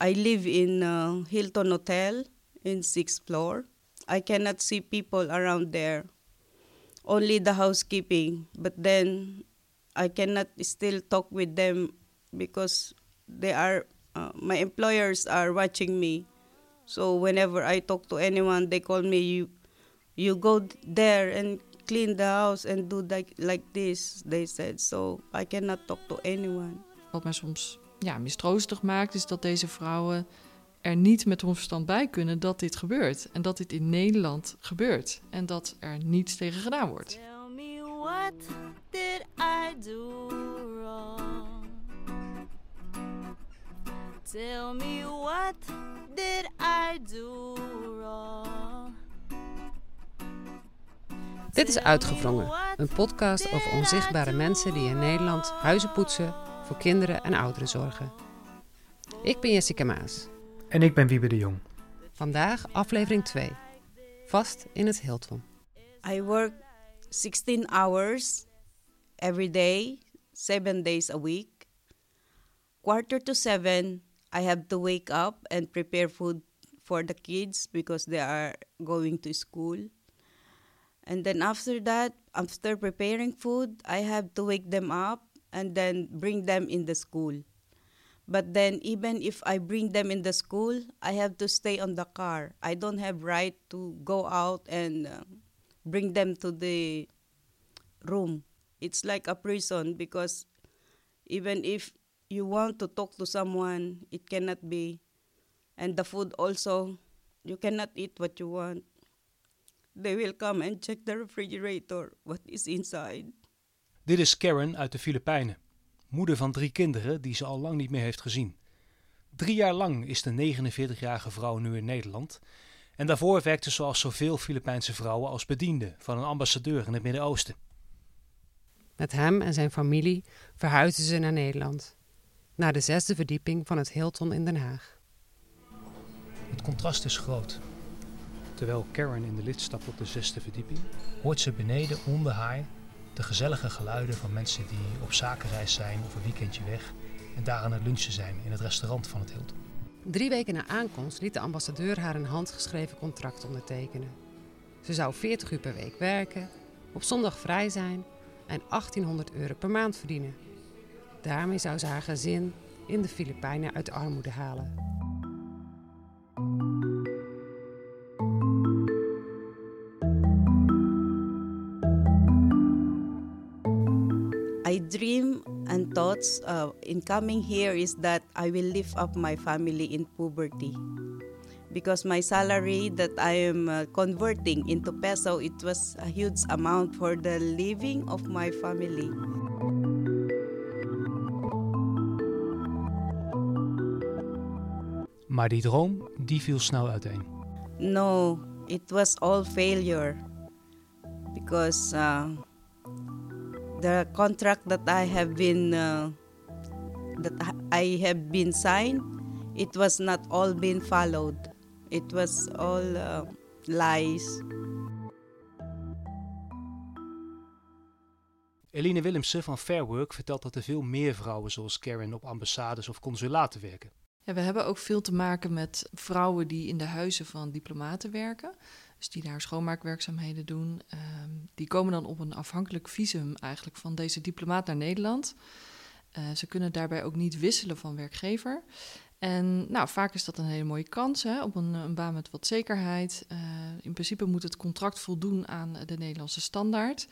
I live in uh, Hilton Hotel in sixth floor. I cannot see people around there. Only the housekeeping. But then I cannot still talk with them because they are uh, my employers are watching me. So whenever I talk to anyone, they call me you you go there and clean the house and do like, like this, they said. So I cannot talk to anyone. Wat mij soms ja, mistroostig maakt, is dat deze vrouwen er niet met hun verstand bij kunnen dat dit gebeurt. En dat dit in Nederland gebeurt. En dat er niets tegen gedaan wordt. Tell me what did I do wrong? Tell me what did I do wrong? Dit is Uitgevrongen, een podcast over onzichtbare mensen die in Nederland huizen poetsen, voor kinderen en ouderen zorgen. Ik ben Jessica Maas. En ik ben Wiebe de Jong. Vandaag aflevering 2. Vast in het Hilton. I work 16 hours every day, seven days a week. Quarter to seven, I have to wake up and prepare food for the kids because they are going to school. And then after that, after preparing food, I have to wake them up and then bring them in the school. But then even if I bring them in the school, I have to stay on the car. I don't have right to go out and uh, bring them to the room. It's like a prison because even if you want to talk to someone, it cannot be. And the food also, you cannot eat what you want. They will come and check the refrigerator, what is inside. Dit is Karen uit de Filipijnen, moeder van drie kinderen die ze al lang niet meer heeft gezien. Drie jaar lang is de 49-jarige vrouw nu in Nederland. En daarvoor werkte ze zoals zoveel Filipijnse vrouwen als bediende van een ambassadeur in het Midden-Oosten. Met hem en zijn familie verhuisden ze naar Nederland. Naar de zesde verdieping van het Hilton in Den Haag. Het contrast is groot. Terwijl Karen in de lift stapt op de zesde verdieping, hoort ze beneden onder haar de gezellige geluiden van mensen die op zakenreis zijn of een weekendje weg en daar aan het lunchen zijn in het restaurant van het Hilton. Drie weken na aankomst liet de ambassadeur haar een handgeschreven contract ondertekenen. Ze zou 40 uur per week werken, op zondag vrij zijn en 1800 euro per maand verdienen. Daarmee zou ze haar gezin in de Filipijnen uit armoede halen. Thoughts uh, in coming here is that I will lift up my family in poverty. Because my salary that I am uh, converting into peso, it was a huge amount for the living of my family. Maar die droom, die viel snel uiteen. No, it was all failure because uh, the contract that I have been uh, that I have been signed, it was not all been followed. It was all uh, lies. Eline Willemsen van Fair Work vertelt dat er veel meer vrouwen zoals Karen op ambassades of consulaten werken. Ja, we hebben ook veel te maken met vrouwen die in de huizen van diplomaten werken. Dus die daar schoonmaakwerkzaamheden doen. Ehm, die komen dan op een afhankelijk visum eigenlijk van deze diplomaat naar Nederland. Eh, ze kunnen daarbij ook niet wisselen van werkgever. En nou, vaak is dat een hele mooie kans hè, op een, een baan met wat zekerheid. Eh, in principe moet het contract voldoen aan de Nederlandse standaard.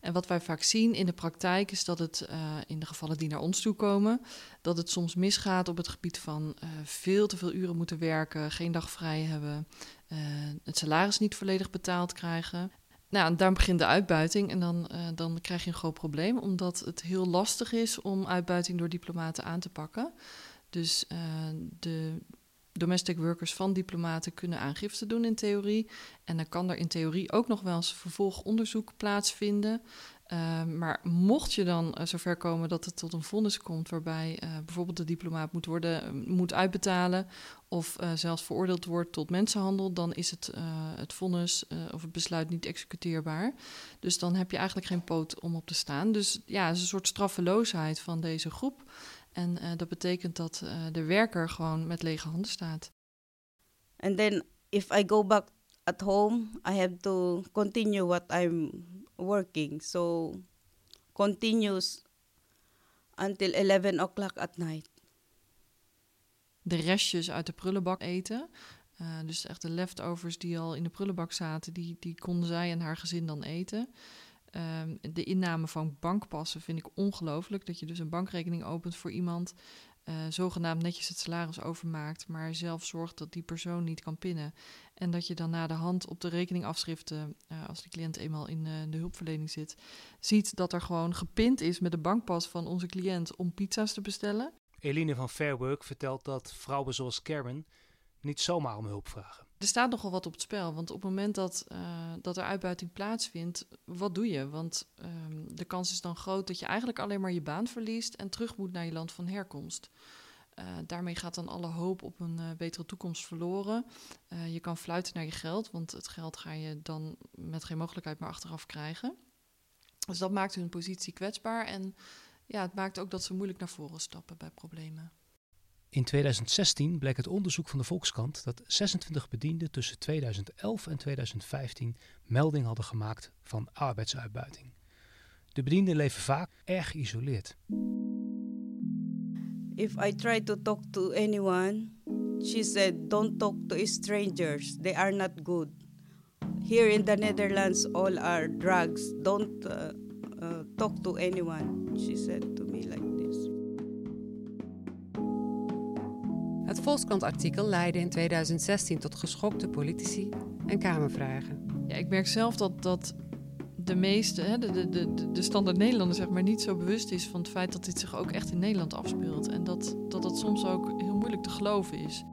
En wat wij vaak zien in de praktijk is dat het uh, in de gevallen die naar ons toe komen, dat het soms misgaat op het gebied van veel te veel uren moeten werken, geen dag vrij hebben, uh, het salaris niet volledig betaald krijgen. Nou, daar begint de uitbuiting en dan, dan krijg je een groot probleem, omdat het heel lastig is om uitbuiting door diplomaten aan te pakken. Dus de domestic workers van diplomaten kunnen aangifte doen in theorie. En dan kan er in theorie ook nog wel eens vervolgonderzoek plaatsvinden. Uh, maar mocht je dan uh, zover komen dat het tot een vonnis komt waarbij uh, bijvoorbeeld de diplomaat moet, worden, moet uitbetalen of zelfs veroordeeld wordt tot mensenhandel, dan is het, het vonnis of het besluit niet executeerbaar. Dus dan heb je eigenlijk geen poot om op te staan. Dus ja, het is een soort straffeloosheid van deze groep. En dat betekent dat de werker gewoon met lege handen staat. And then if I go back at home, I have to continue what I'm working. So continues until 11 o'clock at night. De restjes uit de prullenbak eten. Uh, dus echt de leftovers die al in de prullenbak zaten, die, die konden zij en haar gezin dan eten. Um, de inname van bankpassen vind ik ongelooflijk. Dat je dus een bankrekening opent voor iemand, uh, zogenaamd netjes het salaris overmaakt, maar zelf zorgt dat die persoon niet kan pinnen. En dat je dan na de hand op de rekeningafschriften, uh, als de cliënt eenmaal in uh, de hulpverlening zit, ziet dat er gewoon gepind is met de bankpas van onze cliënt om pizza's te bestellen. Eline van Fairwork vertelt dat vrouwen zoals Karen niet zomaar om hulp vragen. Er staat nogal wat op het spel, want op het moment dat, uh, dat er uitbuiting plaatsvindt, wat doe je? Want um, de kans is dan groot dat je eigenlijk alleen maar je baan verliest en terug moet naar je land van herkomst. Uh, daarmee gaat dan alle hoop op een uh, betere toekomst verloren. je kan fluiten naar je geld, want het geld ga je dan met geen mogelijkheid meer achteraf krijgen. Dus dat maakt hun positie kwetsbaar en ja, het maakt ook dat ze moeilijk naar voren stappen bij problemen. In 2016 bleek het onderzoek van de Volkskrant dat 26 bedienden tussen 2011 en 2015 melding hadden gemaakt van arbeidsuitbuiting. De bedienden leven vaak erg geïsoleerd. If I try to talk to anyone, she said, don't talk to strangers. They are not good. Here in the Netherlands, all are drugs. Don't uh, uh, talk to anyone, she said to me like Volkskrant-artikel leidde in 2016 tot geschokte politici en Kamervragen. Ja, ik merk zelf dat, dat de meeste, hè, de, de, de, de standaard Nederlander zeg maar, niet zo bewust is van het feit dat dit zich ook echt in Nederland afspeelt. En dat dat, dat soms ook heel moeilijk te geloven is.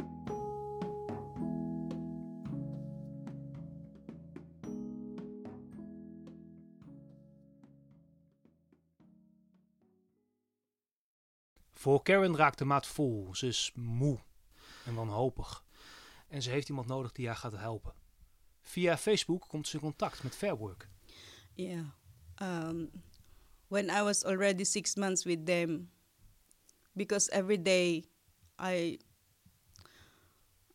Voor Karen raakt de maat vol. Ze is moe en wanhopig. En ze heeft iemand nodig die haar gaat helpen. Via Facebook komt ze in contact met Fairwork. Yeah. Um, when I was already six months with them, because every day I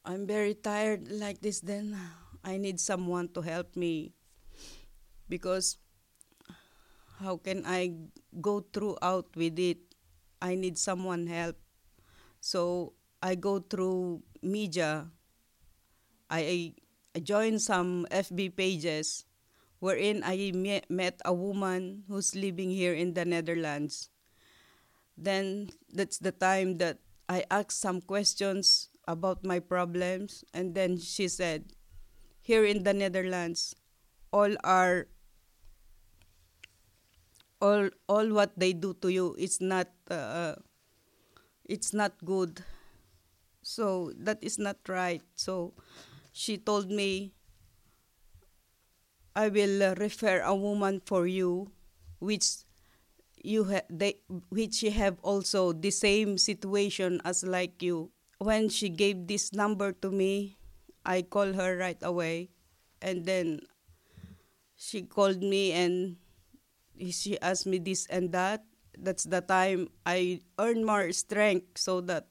I'm very tired like this. Then I need someone to help me because how can I go throughout with it? I need someone help. So I go through media. I, I join some FB pages wherein I me- met a woman who's living here in the Netherlands. Then that's the time that I asked some questions about my problems, and then she said, Here in the Netherlands, all are all all what they do to you is not uh, it's not good so that is not right. So she told me i will uh, refer a woman for you which you ha- they which you have also the same situation as like you. When she gave this number to me i called her right away. And then she called me and she asked me this and that. That's the time I earn more strength so that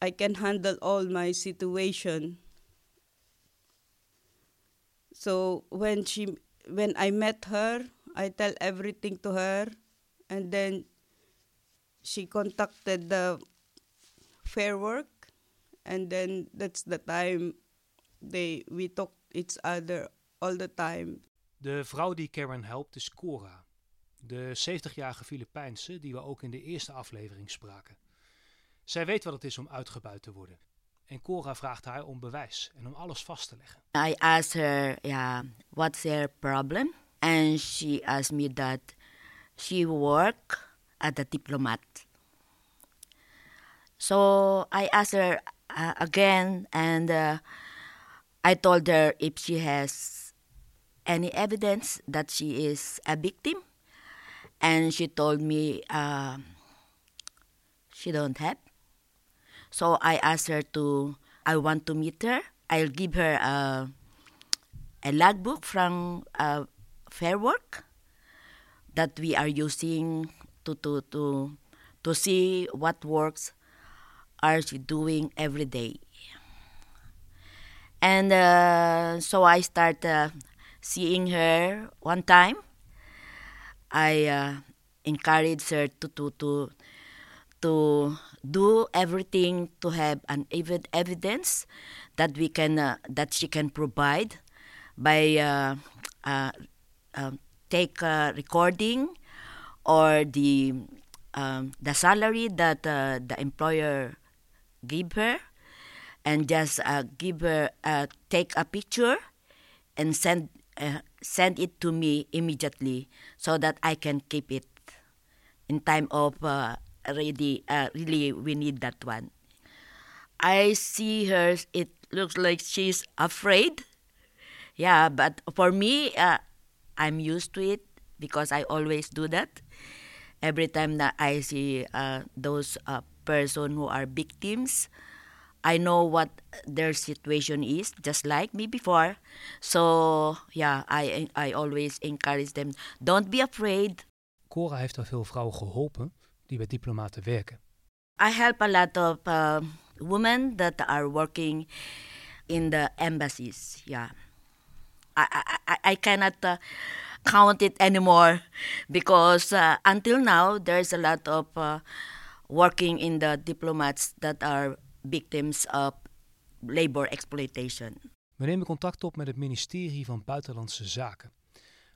I can handle all my situation. So when she when I met her, I tell everything to her and then she contacted the fair work and then that's the time they we talk each other all the time De vrouw die Karen helpt is Cora, de 70-jarige Filipijnse die we ook in de eerste aflevering spraken. Zij weet wat het is om uitgebuit te worden. En Cora vraagt haar om bewijs en om alles vast te leggen. I asked her, yeah, what's her problem? And she asked me that she work at a diplomat. So I asked her uh, again, and uh, I told her if she has any evidence that she is a victim, and she told me uh, she don't have. So I asked her to. I want to meet her. I'll give her a, a logbook from uh, Fair Work that we are using to to to to see what works are she doing every day. And uh, so I start uh, seeing her one time. I uh, encourage her to, to, to, to do everything to have an evi- evidence that we can uh, that she can provide by uh, uh, um, take a recording or the um, the salary that uh, the employer give her and just uh, give her uh, take a picture and send uh, send it to me immediately so that I can keep it in time of uh, really uh, really we need that one. I see her. It looks like she's afraid. Yeah, but for me, uh, I'm used to it because I always do that. Every time that I see uh, those uh, person who are victims, I know what their situation is, just like me before. So yeah, I I always encourage them. Don't be afraid. Cora heeft al veel vrouwen geholpen die bij diplomaten werken. I help a lot of uh, women that are working in the embassies. Yeah, I I, I- cannot uh, count it anymore because uh, until now there's a lot of uh, working in the diplomats that are victims of labor exploitation. We nemen contact op met het ministerie van Buitenlandse Zaken.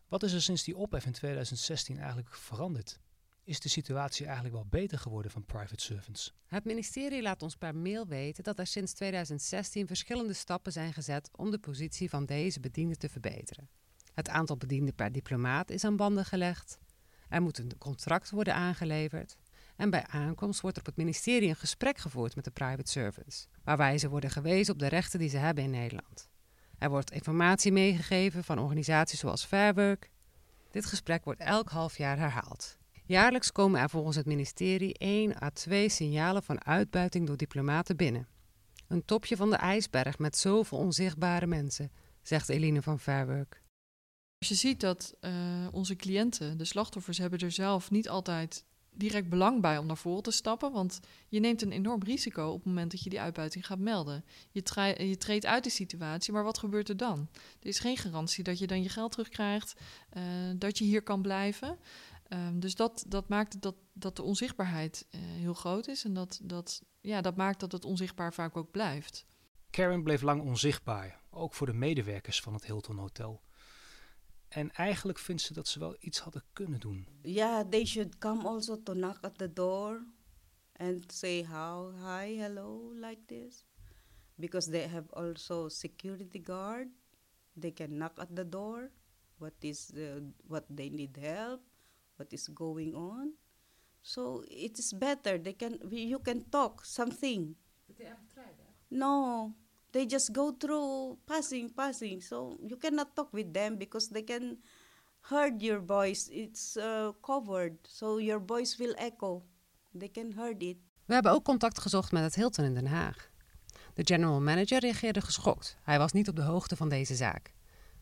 Wat is er sinds die ophef in 2016 eigenlijk veranderd? Is de situatie eigenlijk wel beter geworden van private servants? Het ministerie laat ons per mail weten dat er sinds 2016 verschillende stappen zijn gezet om de positie van deze bedienden te verbeteren. Het aantal bedienden per diplomaat is aan banden gelegd. Er moet een contract worden aangeleverd. En bij aankomst wordt er op het ministerie een gesprek gevoerd met de private servants, waarbij ze worden gewezen op de rechten die ze hebben in Nederland. Er wordt informatie meegegeven van organisaties zoals Fairwork. Dit gesprek wordt elk half jaar herhaald. Jaarlijks komen er volgens het ministerie 1 à 2 signalen van uitbuiting door diplomaten binnen. Een topje van de ijsberg met zoveel onzichtbare mensen, zegt Eline van Fairwork. Als je ziet dat eh, onze cliënten, de slachtoffers, hebben er zelf niet altijd direct belang bij om naar voren te stappen. Want je neemt een enorm risico op het moment dat je die uitbuiting gaat melden. Je treedt uit de situatie, maar wat gebeurt er dan? Er is geen garantie dat je dan je geld terugkrijgt, eh, dat je hier kan blijven. Ehm, dus dat, dat maakt dat, dat de onzichtbaarheid eh, heel groot is. En dat, dat, ja, dat maakt dat het onzichtbaar vaak ook blijft. Karen bleef lang onzichtbaar, ook voor de medewerkers van het Hilton Hotel. En eigenlijk vindt ze dat ze wel iets hadden kunnen doen. Yeah, they should come also to knock at the door and say how, hi, hello, like this. Because they have also security guard. They can knock at the door. What is the, what they need help? What is going on? So it is better. They can you can talk something. No, they just go through passing, passing. So you cannot talk with them because they can heard your voice. It's uh, covered, so your voice will echo. They can heard it. We hebben ook contact gezocht met het Hilton in Den Haag. De general manager reageerde geschokt. Hij was niet op de hoogte van deze zaak.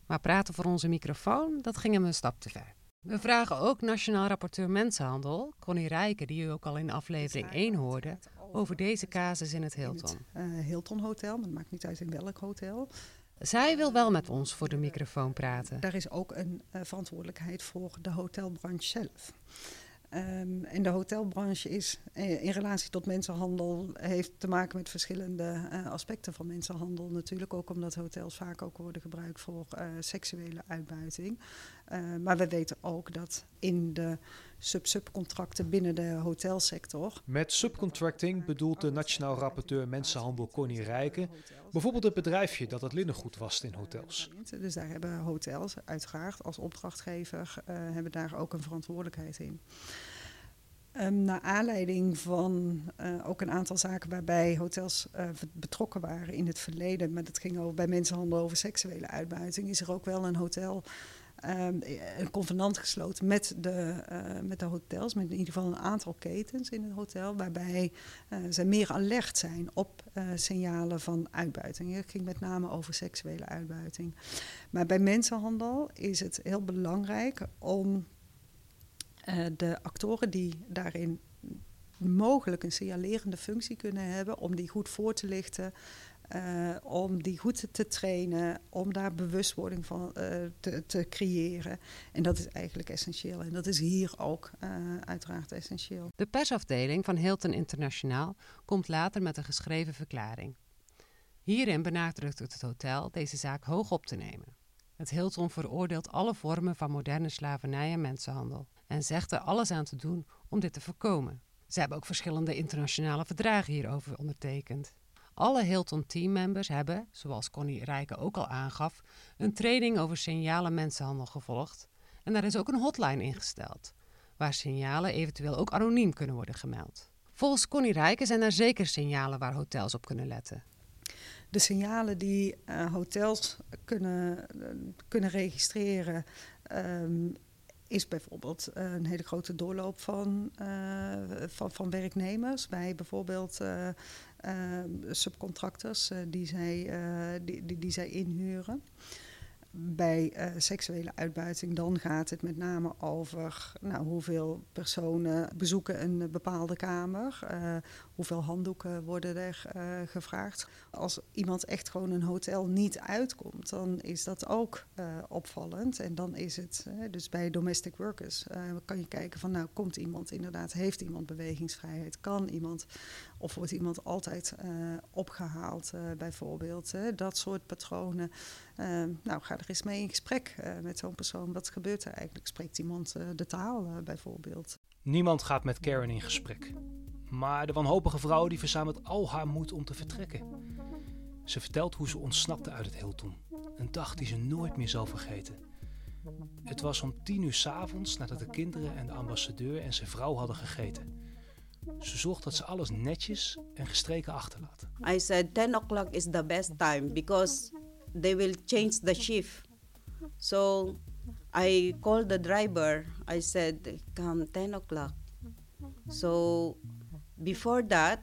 Maar praten voor onze microfoon, dat ging hem een stap te ver. We vragen ook Nationaal Rapporteur Mensenhandel, Connie Rijken, die u ook al in aflevering 1 hoorde, over deze casus in het Hilton. In het eh, Hilton Hotel, maar het maakt niet uit in welk hotel. Zij wil wel met ons voor de microfoon praten. Daar is ook een eh, verantwoordelijkheid voor de hotelbranche zelf. Ehm, en de hotelbranche is eh, in relatie tot mensenhandel, heeft te maken met verschillende eh, aspecten van mensenhandel. Natuurlijk ook omdat hotels vaak ook worden gebruikt voor eh, seksuele uitbuiting. Maar we weten ook dat in de sub-subcontracten binnen de hotelsector Met subcontracting bedoelt de Nationaal Rapporteur Mensenhandel Connie Rijken bijvoorbeeld het bedrijfje dat het linnengoed wast in hotels. Dus daar hebben hotels uiteraard als opdrachtgever eh, hebben daar ook een verantwoordelijkheid in. Um, naar aanleiding van uh, ook een aantal zaken waarbij hotels uh, betrokken waren in het verleden, maar dat ging over bij mensenhandel over seksuele uitbuiting, is er ook wel een hotel um, een convenant gesloten met de, met de hotels, met in ieder geval een aantal ketens in het hotel, waarbij ze meer alert zijn op signalen van uitbuiting. Het ging met name over seksuele uitbuiting. Maar bij mensenhandel is het heel belangrijk om de actoren die daarin mogelijk een signalerende functie kunnen hebben om die goed voor te lichten. Uh, om die goed te trainen, om daar bewustwording van uh, te, te, creëren. En dat is eigenlijk essentieel. En dat is hier ook uiteraard essentieel. De persafdeling van Hilton Internationaal komt later met een geschreven verklaring. Hierin benadrukt het hotel deze zaak hoog op te nemen. Het Hilton veroordeelt alle vormen van moderne slavernij en mensenhandel en zegt er alles aan te doen om dit te voorkomen. Ze hebben ook verschillende internationale verdragen hierover ondertekend. Alle Hilton teammembers hebben, zoals Connie Rijken ook al aangaf, een training over signalen mensenhandel gevolgd. En daar is ook een hotline ingesteld, waar signalen eventueel ook anoniem kunnen worden gemeld. Volgens Connie Rijken zijn er zeker signalen waar hotels op kunnen letten. De signalen die uh, hotels kunnen, uh, kunnen registreren um, is bijvoorbeeld een hele grote doorloop van, uh, van, van, werknemers. Bij bijvoorbeeld uh, subcontractors die, zij, die, die, die, zij inhuren bij uh, seksuele uitbuiting, dan gaat het met name over nou, hoeveel personen bezoeken een bepaalde kamer, uh, hoeveel handdoeken worden er uh, gevraagd. Als iemand echt gewoon een hotel niet uitkomt, dan is dat ook opvallend. En dan is het, dus bij domestic workers, kan je kijken van nou komt iemand inderdaad, heeft iemand bewegingsvrijheid, kan iemand of wordt iemand altijd opgehaald bijvoorbeeld. dat soort patronen. nou, ga er eens mee in gesprek met zo'n persoon. Wat gebeurt er eigenlijk? Spreekt iemand de taal bijvoorbeeld? Niemand gaat met Karen in gesprek. Maar de wanhopige vrouw die verzamelt al haar moed om te vertrekken. Ze vertelt hoe ze ontsnapte uit het Hilton. Een dag die ze nooit meer zal vergeten. Het was om tien uur s'avonds nadat de kinderen en de ambassadeur en zijn vrouw hadden gegeten. Ze zorgt dat ze alles netjes en gestreken achterlaat. I said 10 o'clock is the best time because they will change the shift. So I called the driver. I said, come 10 o'clock. So before that,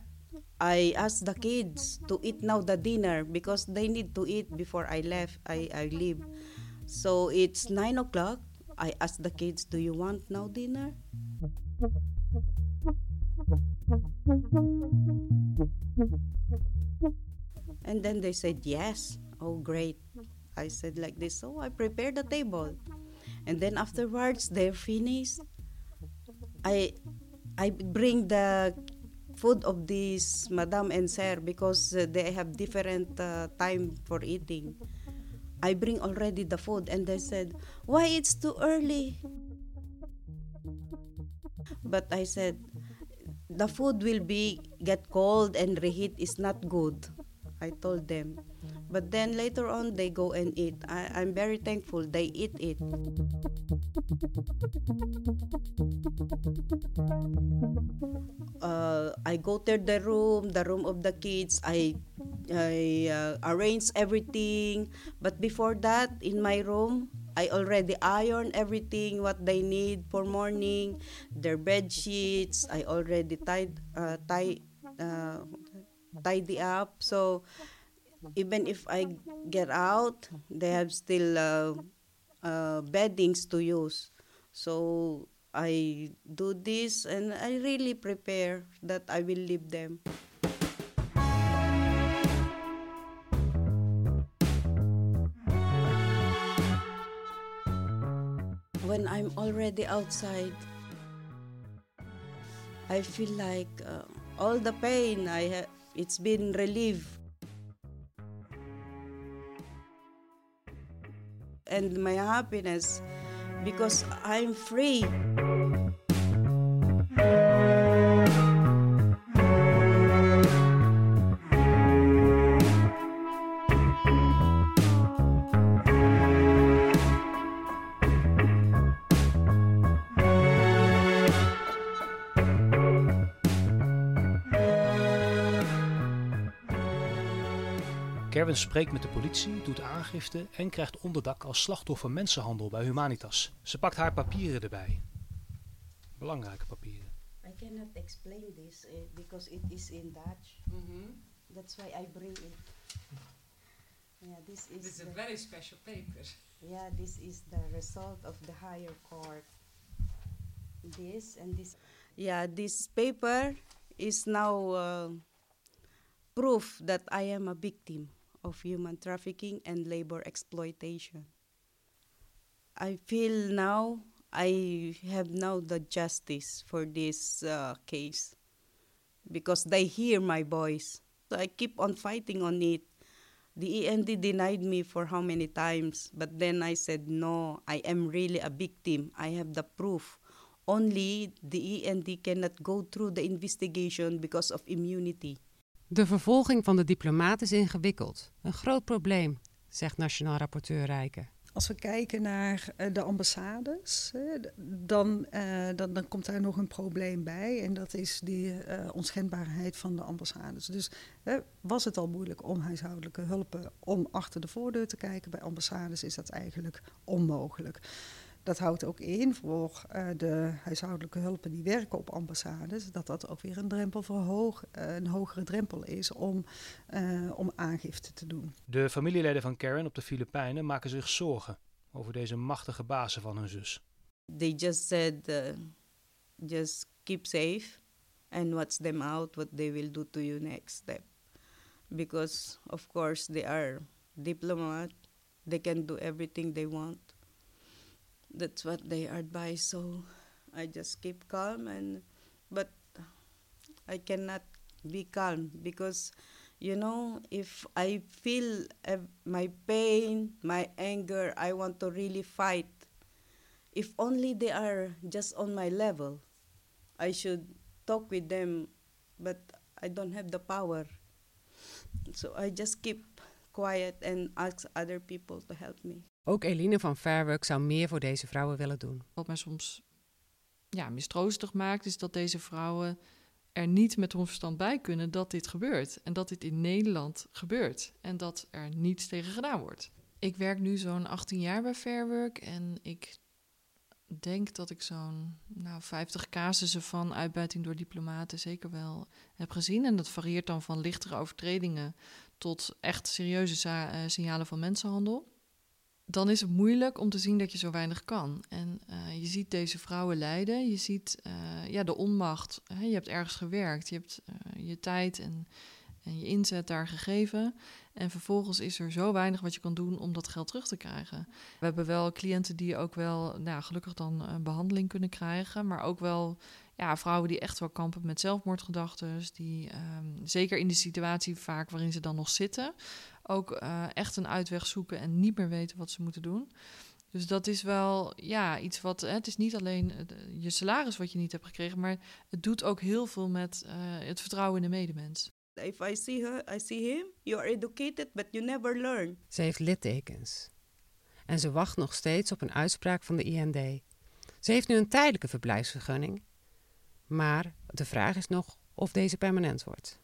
I asked the kids to eat now the dinner because they need to eat before I left. I, I leave. So it's 9 o'clock. I asked the kids, do you want now dinner? And then they said yes. Oh, great. I said like this. So I prepared the table. And then afterwards, they're finished. I I bring the food of this madam and sir because uh, they have different uh, time for eating. I bring already the food and they said, "Why it's too early?" But I said, "The food will be get cold and reheat is not good." I told them. But then later on, they go and eat. I, I'm very thankful they eat it. Uh, I go to the room, the room of the kids. I I uh, arrange everything. But before that, in my room, I already iron everything what they need for morning. Their bed sheets, I already tied uh, tie uh, tidy up. So even if I get out, they have still uh, uh, beddings to use. So I do this and I really prepare that I will leave them. I'm already outside, I feel like uh, all the pain I have, it's been relieved. and my happiness because I'm free. Kerwin spreekt met de politie, doet aangifte en krijgt onderdak als slachtoffer mensenhandel bij Humanitas. Ze pakt haar papieren erbij. Belangrijke papieren. I cannot explain this uh, because it is in Dutch. Mm -hmm. That's why I bring it. Yeah, this is. This is a very special paper. Yeah, this is the result of the higher court. This and this. Yeah, this paper is now uh, proof that I am a victim of human trafficking and labor exploitation. I feel now I have now the justice for this uh, case because they hear my voice. So I keep on fighting on it. The END denied me for how many times, but then I said, no, I am really a victim. I have the proof. Only the END cannot go through the investigation because of immunity. De vervolging van de diplomaat is ingewikkeld. Een groot probleem, zegt Nationaal Rapporteur Rijken. Als we kijken naar uh, de ambassades, dan, uh, dan, dan, komt daar nog een probleem bij. En dat is die onschendbaarheid van de ambassades. Dus was het al moeilijk om huishoudelijke hulpen om achter de voordeur te kijken? Bij ambassades is dat eigenlijk onmogelijk. Dat houdt ook in voor uh, de huishoudelijke hulpen die werken op ambassades, dat dat ook weer een drempel verhoog, uh, een hogere drempel is om, uh, om aangifte te doen. De familieleden van Karen op de Filipijnen maken zich zorgen over deze machtige bazen van hun zus. They just said, uh, just keep safe and watch them out what they will do to you next step. Because of course they are diplomat, they can do everything they want. That's what they advise so i just keep calm and but i cannot be calm because you know if i feel uh, my pain my anger i want to really fight. If only they are just on my level i should talk with them but i don't have the power. So i just keep quiet and ask other people to help me Ook Eline van Fairwork zou meer voor deze vrouwen willen doen. Wat mij soms ja, mistroostig maakt, is dat deze vrouwen er niet met hun verstand bij kunnen dat dit gebeurt. En dat dit in Nederland gebeurt. En dat er niets tegen gedaan wordt. Ik werk nu zo'n 18 jaar bij Fairwork en ik denk dat ik zo'n nou, 50 casussen van uitbuiting door diplomaten zeker wel heb gezien. En dat varieert dan van lichtere overtredingen tot echt serieuze uh, signalen van mensenhandel dan is het moeilijk om te zien dat je zo weinig kan. En uh, je ziet deze vrouwen lijden, je ziet uh, ja, de onmacht. Hè? Je hebt ergens gewerkt, je hebt uh, je tijd en, en je inzet daar gegeven. En vervolgens is er zo weinig wat je kan doen om dat geld terug te krijgen. We hebben wel cliënten die ook wel, nou, gelukkig dan behandeling kunnen krijgen, maar ook wel ja, vrouwen die echt wel kampen met zelfmoordgedachten, die um, zeker in de situatie vaak waarin ze dan nog zitten, ook uh, echt een uitweg zoeken en niet meer weten wat ze moeten doen. Dus dat is wel ja, iets wat. Hè, het is niet alleen je salaris wat je niet hebt gekregen, maar het doet ook heel veel met uh, het vertrouwen in de medemens. If I see her, I see him. You are educated, but you never learn. Ze heeft littekens. En ze wacht nog steeds op een uitspraak van de IND. Ze heeft nu een tijdelijke verblijfsvergunning. Maar de vraag is nog of deze permanent wordt.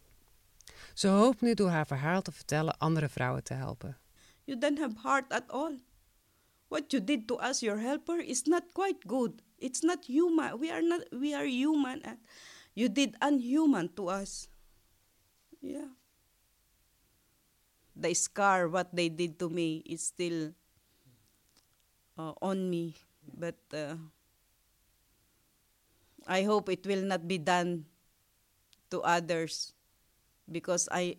Ze hoopt nu door haar verhaal te vertellen andere vrouwen te helpen. You don't have heart at all. What you did to us, your helper, is not quite good. It's not human. We are not. We are human. You did unhuman to us. Yeah. The scar, what they did to me, is still uh, on me. But uh, I hope it will not be done to others because I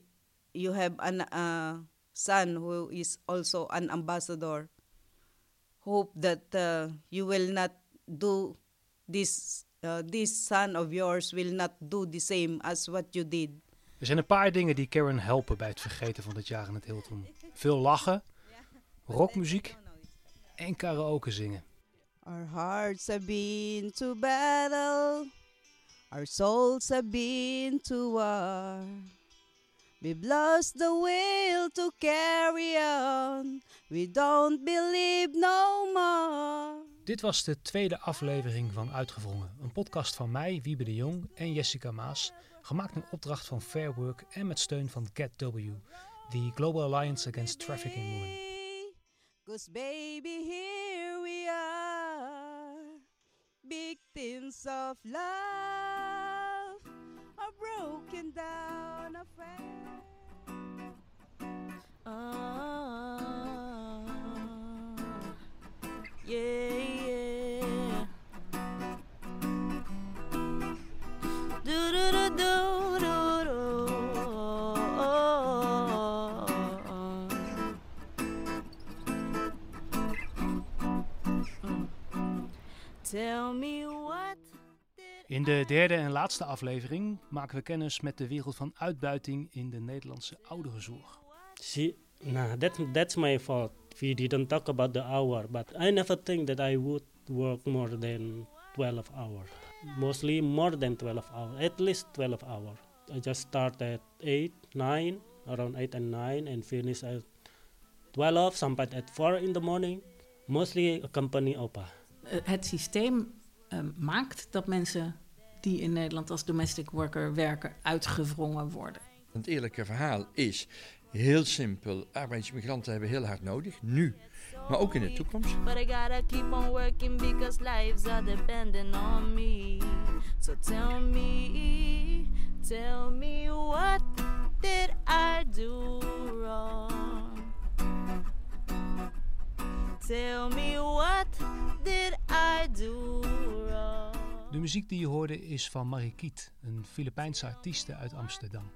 you have an uh, son who is also an ambassador. Hope that uh, you will not do this. Uh, this son of yours will not do the same as what you did. Er zijn een paar dingen die Karen helpen bij het vergeten van dit jaar in het Hilton. Veel lachen, rockmuziek en karaoke zingen. Our hearts have been to battle, our souls have been to war. We've lost the will to carry on. We don't believe no more. Dit was de tweede aflevering van Uitgevrongen. Een podcast van mij, Wiebe de Jong en Jessica Maas. Gemaakt in opdracht van Fair Work en met steun van GetW, the Global Alliance Against Trafficking Women. Cause baby, here we are, victims of love, Looking down a friend. Oh, ah, yeah, yeah. Do do do do. In de derde en laatste aflevering maken we kennis met de wereld van uitbuiting in de Nederlandse ouderenzorg. She, nah, that's that's my fault. We didn't talk about the hour, but I never think that I would work more than 12 hours. Mostly more than 12 hours, at least 12 hours. I just start at 8, 9, around 8 and 9, and finish at 12, sometimes at 4 in the morning. Mostly a company opa. Eh, Het systeem eh, maakt dat mensen die in Nederland als domestic worker werken uitgewrongen worden. Het eerlijke verhaal is heel simpel. Arbeidsmigranten hebben heel hard nodig, nu, maar ook in de toekomst. But I gotta keep on working because lives are depending on me. So tell me, tell me what did I do wrong? Tell me what did I do wrong? De muziek die je hoorde is van Marie een Filipijnse artieste uit Amsterdam.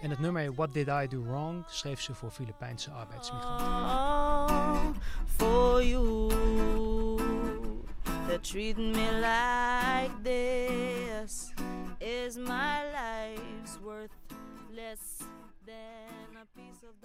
En het nummer What Did I Do Wrong schreef ze voor Filipijnse arbeidsmigranten. For you, me like this is my worth less than a piece of.